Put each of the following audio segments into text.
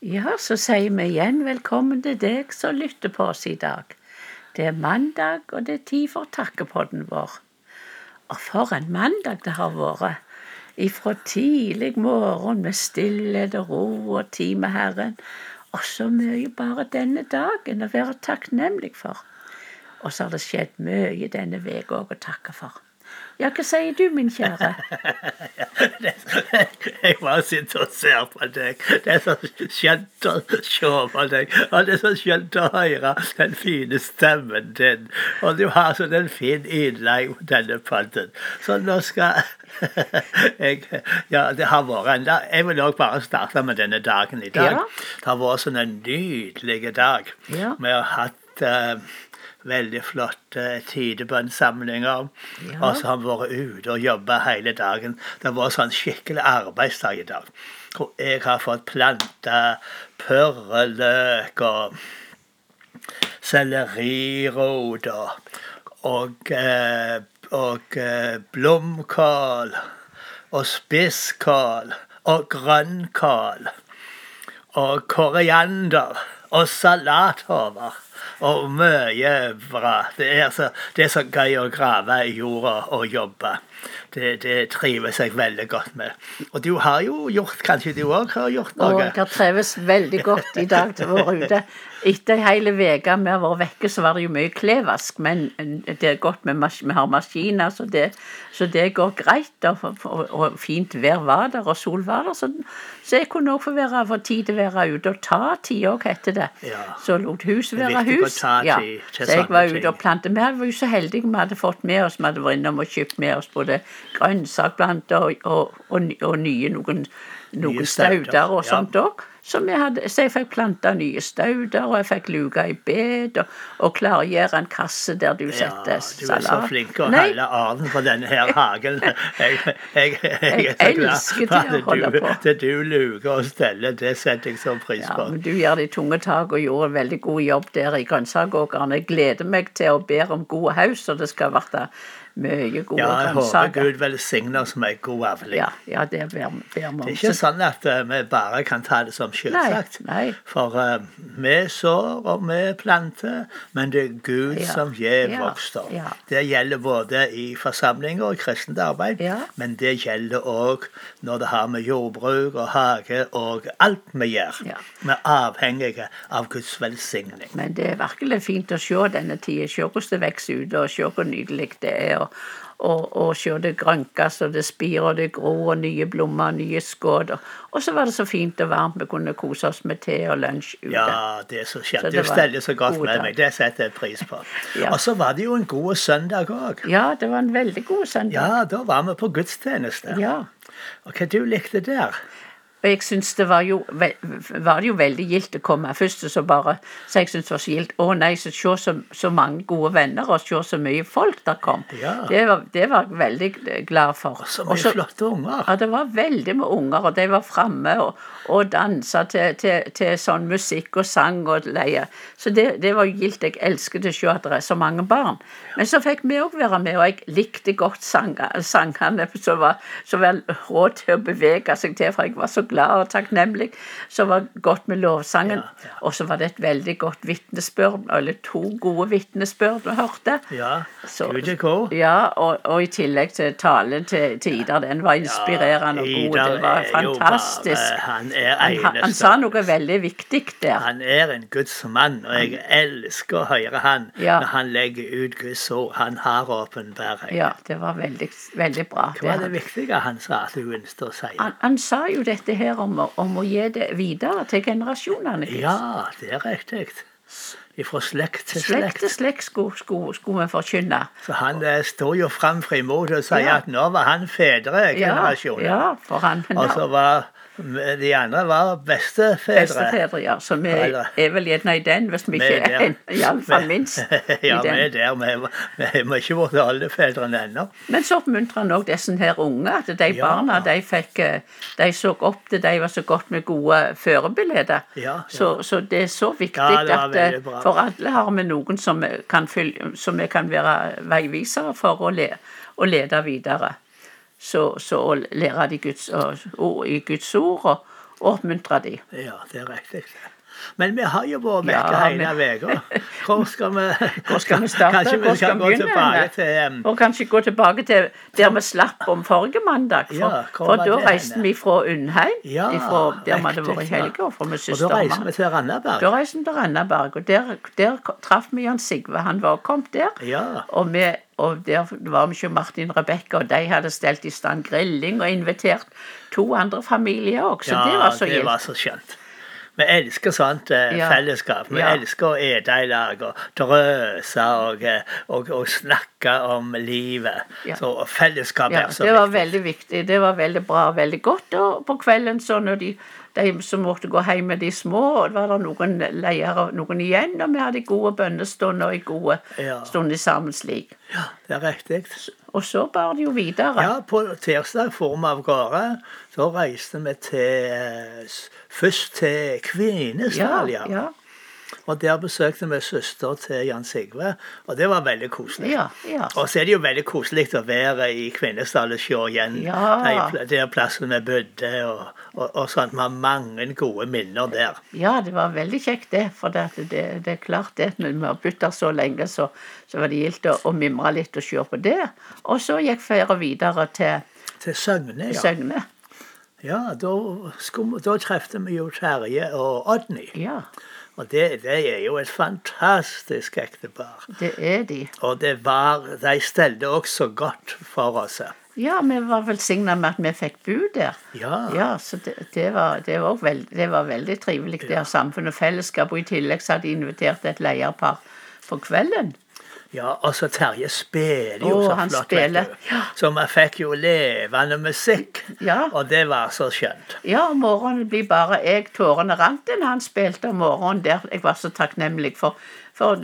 Ja, så sier vi igjen velkommen til deg som lytter på oss i dag. Det er mandag, og det er tid for takkepodden vår. Og for en mandag det har vært. Ifra tidlig morgen med stillhet og ro og tid med Herren. Og så mye bare denne dagen å være takknemlig for. Og så har det skjedd mye denne uka å takke for. Ja, hva sier du, min kjære? jeg bare sitter og ser på deg. Det er så skjønt å se på deg. Og det er så skjønt å høre den fine stemmen din. Og du har sånn en fin innlegg på denne podden. Så nå skal jeg Ja, det har vært en dag. Jeg vil òg bare starte med denne dagen i dag. Ja. Det har vært sånn en nydelig dag. Ja. Vi har hatt uh, veldig flotte tidebønnsamlinger. Ja. Og så har vi vært ute og jobba hele dagen. Det har vært sånn skikkelig arbeidsdag i dag. Hvor jeg har fått planta purreløk og sellerirot og, og, eh, og eh, blomkål og spisskål og grønnkål og koriander og salathover og mye bra. Det er, så, det er så gøy å grave i jorda og jobbe. Det, det trives jeg veldig godt med. Og du har jo gjort Kanskje du òg har gjort Og noe? jeg har trives veldig godt i dag til å være ute. Etter ei hel uke vi har vært vekke, så var det jo mye klevask, men det er godt med vi har maskiner, så det, så det går greit. Og, og, og fint vær var der, og sol var der, så, så jeg kunne òg få, være- få tid til å være ute og ta tid òg, heter det. Ja. Så lot hus være viktig å hus. ta Ja. tid til Så jeg var ute og plantet. Vi var jo så heldige vi hadde fått med oss, vi hadde vært innom og kjøpt med oss både grønnsakplanter og, og, og, og nye noen, noen stauder, stauder og sånt òg. Så, vi hadde, så jeg fikk planta nye stauder, og jeg fikk luka i bed og, og klargjøre en kasse der du Ja, setter du er salat. så flink å holde orden på denne her hagen. Jeg, jeg, jeg, Jeg er så glad for holde du. Det du luker og steller, det setter jeg så pris Ja, på. men du gjør de tunge tak og gjorde en veldig god jobb der i grønnsakåkeren. Jeg gleder meg til å be om gode høst, og det skal bli mye gode Ja, jeg håper. Gud velsigner oss med god avling. Ja, ja, det ber vi om. Det er ikke sånn at uh, vi bare kan ta det som selvsagt. Nei, nei. For uh, vi sår og vi planter, men det er Gud Ja, som gir vokster. Det gjelder både i forsamlinger og i kristent arbeid, men det gjelder òg når det har med jordbruk og hage og alt vi gjør. Vi er avhengige av Guds velsigning. Men det er virkelig fint å se denne tida. Se hvordan det vokser ut, og se hvor nydelig det er. Og, og, og se det grønkes, og det spirer, og det gror, og nye blomster, nye skudd. Og, så var det så fint og varmt. Vi kunne kose oss med te og lunsj ute. Ja, det er så det Du steller så godt med meg. Det setter jeg pris på. Ja. Og så var det jo en god søndag òg. Ja, det var en veldig god søndag. Ja, da var vi på gudstjeneste. Ja. Og hva du likte der? Og jeg syns det var jo, var det jo veldig gildt å komme først, så bare Så jeg syns det var så gildt. Å nei, så se så, så mange gode venner, og se så mye folk der kom. Ja. Det, var, det var jeg veldig glad for. Og Så mye mye flotte unger. Ja, det var veldig med unger, og de var framme og, og dansa til, til, til sånn musikk og sang og leie. Så det, det var gildt. Jeg elsket å se at det er så mange barn. Men så fikk vi òg være med, og jeg likte godt sangene som var, som var råd til å bevege seg til, for jeg var så glad og takknemlig. Så var det godt med lovsangen. Ja, ja. Og så var det et veldig godt vitnesbyrd, eller to gode vitnesbyrd vi hørte. Ja, Så-. Ja, og, og i tillegg til talen til, til Idar, den var inspirerende og god. Idar Det var fantastisk. bare- han er Han, han, sa noe veldig viktig der. Han er en Guds mann, og jeg elsker å høre han når han legger ut Guds ord. Han har åpenbaring. Ja, det var veldig, veldig bra. Hva var det Det- viktige han sa at hun ønsket å si? Han, han sa jo dette her om, om å gi det videre til generasjonene. Ikke? Ja, det er riktig. Fra slekt til Slekt Slekt til slekt. skulle, skulle, skulle vi forkynne. Så han eh, står jo fram frimodig og sier Ja. at nå var han fedregenerasjonen. Ja, for han Og så var de andre var bestefedre. bestefedre, ja. Så vi er vel gjerne i den, hvis vi ikke er der. iallfall minst ja, vi er der. Vi må ikke vært oldefedrene ennå. Men så oppmuntrer han òg disse her unge, at de Ja. barna de fikk eh, De så opp til de var så godt med gode førebilder. Ja. Så, så det er så viktig at eh, for alle har vi noen som kan, fylle, som vi kan være veivisere for å, le, å lede videre. Så, så lære de Guds, og- ord i Guds ord og, oppmuntre de. Ja, det er riktig. Men vi har jo vært vekke Ja, hele uka. Hvor skal vi Hvor skal vi starte? Kanskje vi skal gå tilbake til um, Og kanskje gå tilbake til der vi slapp om forrige mandag. For, Ja, for da reiste vi fra Undheim, Ja, ifra der vi hadde vært i ja. helga, fra min Og søster. da og reiser reiste vi til Randaberg. Da reiste vi til Randaberg, og der, der traff vi Jan Sigve. Han var kommet der. Ja. Og, vi, og der var vi ikke Martin Rebekka, og de hadde stelt i stand grilling og invitert to andre familier òg, så det var så det gildt. var så skjønt. Vi elsker sånt eh, Ja. fellesskap. Vi Ja. elsker å ete i lag og drøse og, eh, og, og snakke om livet. Ja. Så fellesskap er så viktig. det var viktig. veldig viktig. Det var veldig bra og veldig godt. Og på kvelden, så når de, de som måtte gå hjem med de små, og det var det noen leiere noen igjen, og vi hadde gode bønnestunder og gode stunder sammen slik. Ja, det er riktig. Og så bar det jo videre. Ja, på tirsdag for vi av gårde. Så reiste vi til eh, Først til Kvinesdal, ja. ja, Og der besøkte vi søster til Jan Sigve, og det var veldig koselig. ja, ja. Og så er det jo veldig koselig å være i Kvinesdal og se igjen Ja. der plassen vi bodde, og, og, og sånn. Vi har mange gode minner der. Ja, det var veldig kjekt det. For det, det, det er klart det, når vi har bodd der så lenge, så, så var det gildt å, å mimre litt og se på det. Og så gikk ferda videre til Til Søgne, ja. Søgne. ja da, skulle, da trefte vi jo Terje og Odny. Ja, Og det, det er jo et fantastisk ektepar. det er de. Og det var, de stelte også godt for oss. Ja, vi var velsigna med at vi fikk bo der. Ja. Ja, så det, det, var, det, var, veld, det var veldig trivelig, det samfunn og fellesskap. Og i tillegg så hadde de invitert et leierpar for kvelden. Ja, altså Terje spiller jo oh, så flott. vet du. Så vi fikk jo levende musikk, Ja. og det var så skjønt. Ja, om morgenen blir bare jeg tårene rant når han spilte om morgenen der. Jeg var så takknemlig for For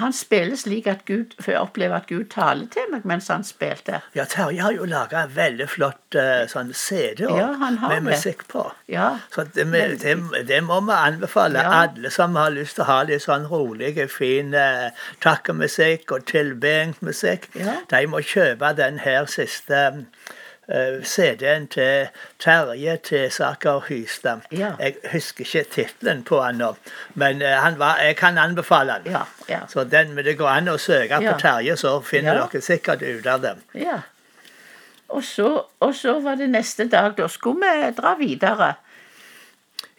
han spiller slik at Gud For jeg opplever at Gud taler til meg mens han spilte. Ja, Terje har jo laga en veldig flott eh, sånn CD Ja, med musikk på. Ja. Så det, det, det må vi anbefale Ja. alle som har lyst til å ha litt sånn rolig, fin eh, takkemusikk og tilbedingsmusikk. Ja. De må kjøpe den her siste CD-en til Terje Tesaker Hystad. Ja. Jeg husker ikke tittelen på han nå, men eh, han var, jeg kan anbefale den. Ja, ja. Så den, men det går an å søke på Terje, så finner dere sikkert ut av det. ja. Og så, og så var det neste dag. Da skulle vi dra videre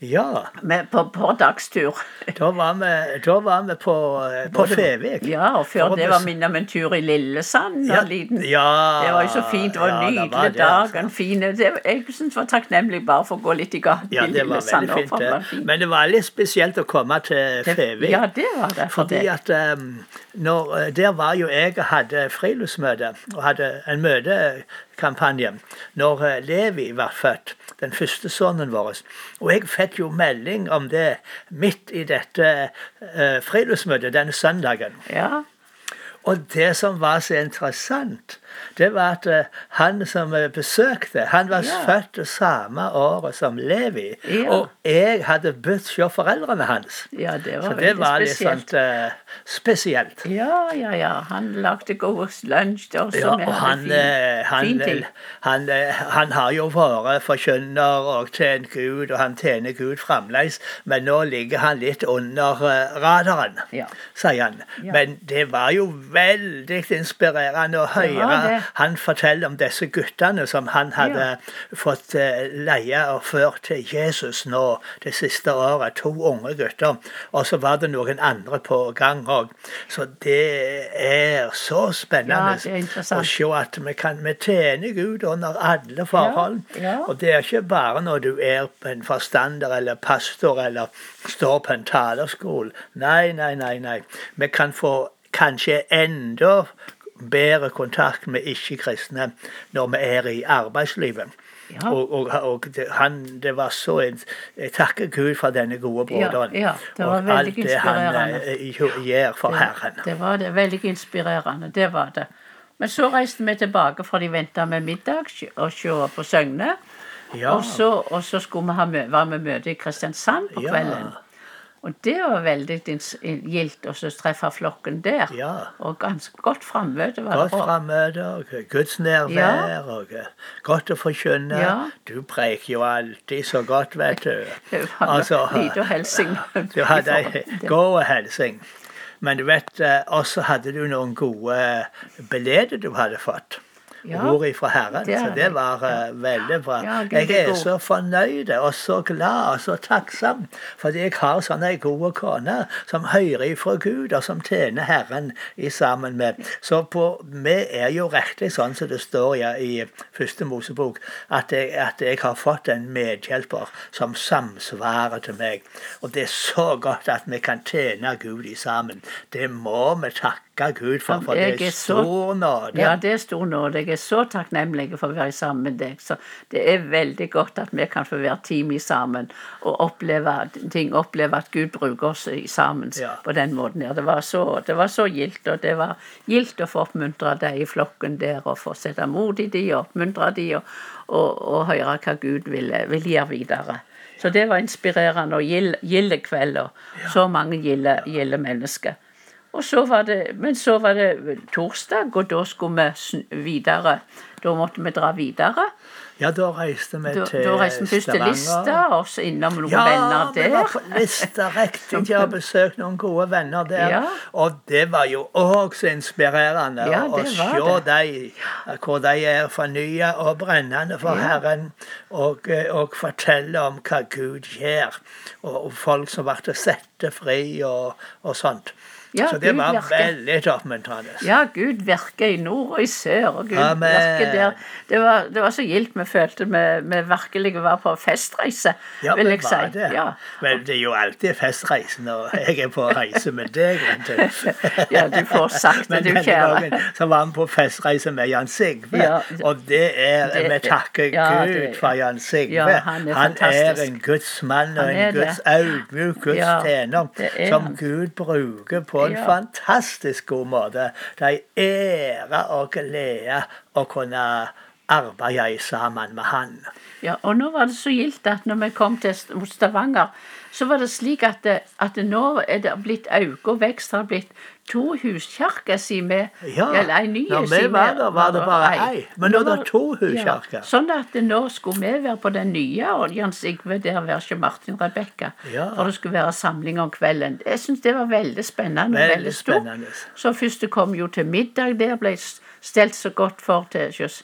Ja. med, på, på dagstur. Da var vi, da var vi på, eh, på Fevik. Ja, og før det var minne om en tur i Lillesand. Ja, liten ja, Det var jo så fint. Det var en ja, nydelig var det, dag. altså. En fin, det, jeg synes var takknemlig bare for å gå litt i gaten Ja, i var Lillesand. veldig fint. det var fint. Men det var litt spesielt å komme til Fevik. Ja, det var det. For Fordi det. at um, når, eh, Der var jo jeg og hadde friluftsmøte, og hadde en møtekampanje når eh, Levi var født, den første sønnen vår. Og jeg fikk jo melding om det midt i dette eh, friluftsmøtet denne søndagen. Ja, Og det som var så interessant, det var at eh, han som eh, besøkte, han var Ja. født samme året som Levi. Ja. Og jeg hadde bodd hos foreldrene hans. ja, det var Så det var litt spesielt. sånt uh, spesielt. Ja, ja, ja. Han lagde god lunsj også. Ja, og han, fin, han, fin han, han har jo vært forkynner og tjent Gud, og han tjener Gud fremdeles, men nå ligger han litt under radaren, Ja. sier han. Men det var jo veldig inspirerende å høre det. han forteller om disse guttene som han hadde fått eh, leie og ført til Jesus nå det siste året. To unge gutter. Og så var det noen andre på gang òg. Så det er så spennende Ja, å se at vi kan vi tjener Gud under alle forhold. Ja, ja. Og det er ikke bare når du er en forstander eller pastor eller står på en talerskole. Nei, nei, nei. nei. Vi kan få kanskje enda bedre kontakt med ikke-kristne når vi er i arbeidslivet. Ja. Og, og, og det, han, det var så en, Jeg takker Gud for denne gode broderen. ja, det var og alt det han eh, gjør for Herren. Det var det. Veldig inspirerende. Det var det. Men så reiste vi tilbake, for de venta med middag og se på Søgne. Ja. Og, så, og så skulle vi ha var vi møte i Kristiansand på Ja. kvelden. Og det var veldig gildt å så treffe flokken der. Ja. Og ganske godt frammøte var Godt det. Godt frammøte og Guds nærvær og eh, godt å forkynne. Ja. Du preiker jo alltid så godt, vet du. Det var Altså, lite hilsing. Du hadde ei god hilsing. Men du vet, eh, også hadde du noen gode beleder du hadde fått. Ja, Ord ifra Herren. det så det var eh, veldig bra. Ja, jeg er er så fornøyd og så glad og så takksom fordi jeg har sånn ei god kone som hører ifra Gud, og som tjener Herren i sammen med. Så på, vi er jo riktig sånn som det står ja, i første Mosebok, at jeg, at jeg har fått en medhjelper som samsvarer til meg. Og det er så godt at vi kan tjene Gud i sammen. Det må vi takke Gud for, for det er er så- stor nåde. Ja, det er stor nåde. Jeg er så takknemlig for å være sammen med deg. Så det er veldig godt at vi kan få være team i sammen og oppleve ting. Oppleve at Gud bruker oss sammen Ja. på den måten her. Det var så, det var så gildt, og det var gildt å få oppmuntre deg i flokken der, og få sette mot i de, og oppmuntre de, og, og, og høre hva Gud vil, vil gjøre videre. Så det var inspirerende og gild- gilde kveld, og så mange gilde mennesker. Så var det, men så var det torsdag, og da skulle vi videre. Da måtte vi dra videre. Ja, da reiste vi Da, til da reiste vi først til. Lista, og så innom noen Ja, venner vi var på. Lista riktig. Jeg har besøkt noen gode venner der. Ja. Og det var jo òg så inspirerende Ja, å se var de, hvor de er fornya og brennende for Ja. Herren, og, eh, og fortelle om hva Gud gjør. Og, og folk som ble satt fri og, og sånt. Ja, så det Gud var virker. veldig oppmuntrende. Ja, Gud virker i nord og i sør, og Gud Amen. virker der. Det var, det var så gildt vi følte vi, vi virkelig var på festreise, Ja, vil men jeg si. det? Ja. Men det er jo alltid festreise når jeg er på reise med deg. Ja, du får sagt det, Men du kjære. gangen så var vi på festreise med Jan Sigve. Ja, og det er Vi takker Gud for Jan Sigve. Ja, han er fantastisk. en Guds mann og er en. Guds audmjuk Guds tjener er som han. Gud bruker på en Ja. fantastisk god måte. Det er ære og glede å kunne arbeide sammen med han. Ja, og nå var det så gildt at når vi kom til St- Stavanger, så var det slik at, det, at nå er det blitt økt og vekst. Har blitt to huskjerker, sier vi. Ja, Eller ei ny, når vi var der, var det bare ei. Men nå er det to huskjerker. Ja, sånn at nå skulle vi være på den nye, og Jan Sigve der var ikke Martin Rebekka. Ja. For det skulle være samling om kvelden. Jeg syns det var veldig spennende. Veldig veldig spennende. Så første kom jo til middag der, ble stelt så godt for til hos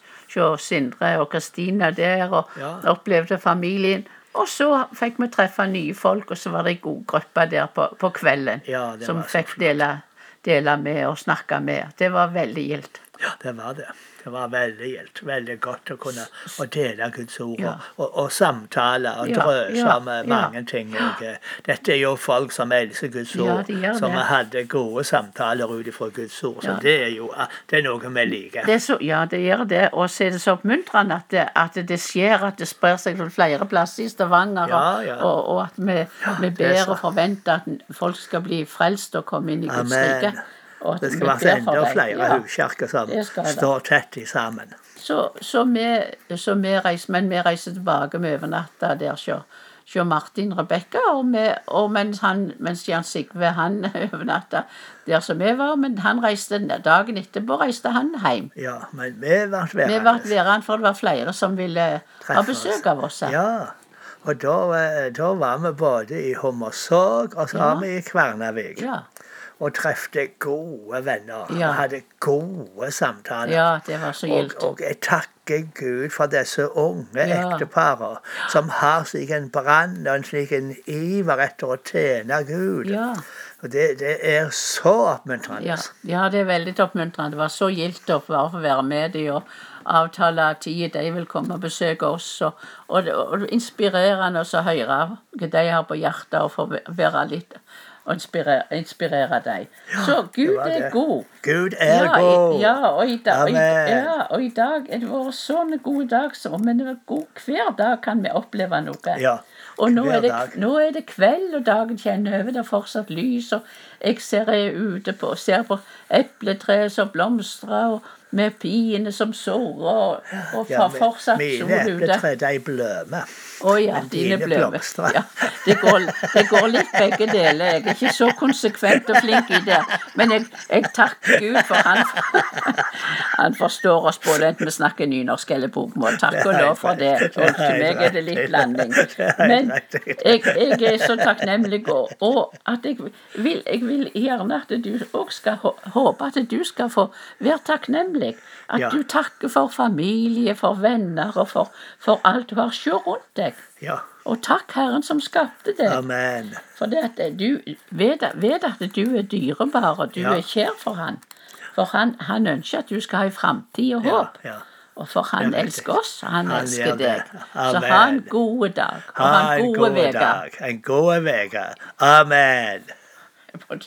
Sindre og Kristina der, og Ja. opplevde familien. Og så fikk vi treffe nye folk, og så var det ei god gruppe der på, på kvelden. Ja, som fikk dele, dele med og snakke med. Det var veldig gildt. Ja, det var det. Det var veldig gildt. Veldig godt å kunne å dele Guds ord Ja. og, og, samtale og Ja, drøse ja, om mange ting. Og, eh, dette er jo folk som elsker Guds ord, de som det. hadde gode samtaler ut ifra Guds ord. Så det er jo eh, det er noe vi liker. Det er så, ja, det gjør det. Og så er det så oppmuntrende at det, at det skjer, at det sprer seg til flere plasser i Stavanger. Og. Og, at vi, vi er ber og forventer at folk skal bli frelst og komme inn i Guds Amen. rike. Det skal være enda flere Ja. huskjerker som står tett i sammen. Så, så, vi, så vi reiser, men vi reiser tilbake med overnatta der hos Martin Rebekka, og, vi- og mens, han, mens Jan Sigve han overnatta der som vi var, men han reiste dagen etterpå reiste han hjem. Ja, men vi ble Vi ble værende. værende, for det var flere som ville ha besøk av oss. Ja. Og da, eh, da var vi både i Hommersåk og så var Ja. vi i Kvernavik. Ja. Og trefte gode venner. Ja. Og hadde gode samtaler. ja, det var så og, gildt. og jeg takker Gud for disse unge Ja. ekteparer som har slik en brann og en slik en iver etter å tjene Gud. Ja, Og det, det er så oppmuntrende. ja, ja, det er veldig oppmuntrende. Det var så gildt å bare få være med dem og avtale tid de vil komme og besøke oss. Og, og, og er inspirerende å høre hva de har på hjertet, og få være litt og inspirere, inspirere dem. Så Gud er god. Gud er ja, god. I, ja, og i, dag, i, ja, og i dag er det vært sånn gode god dag, så, men god, hver dag kan vi oppleve noe. Ja, og nå er, det, nå er det kveld, og dagen kjenner over. Det er fortsatt lys, og jeg ser jeg ute på, ser på epletreet som blomstrer, og med piene som sårer, og, og Ja, for, fortsatt mine sol ute. epletre, de blømer. Å ja, Men dine dine blomstrer. Ja, det, går, det går litt begge deler. Jeg er ikke så konsekvent og flink i det. Men jeg, jeg takker Gud, for han, han forstår oss både enten vi snakker nynorsk eller bokmål. Takk og lov for det. Og til meg er det litt blanding. Men jeg, jeg er så takknemlig, og, og at jeg vil, jeg vil gjerne at du òg skal håpe at du skal få være takknemlig. At Ja. du takker for familie, for venner og for, for alt du har Se rundt deg. Ja. Og takk Herren som skapte deg. Amen. For det at du vet, vet at du er dyrebar, og du Ja. er kjær for han. For han, han ønsker at du skal ha en framtid og håp. ja. Og for han er elsker oss, og han Han elsker deg. Så ha en god dag, og ha en god dag. En god uke. Amen.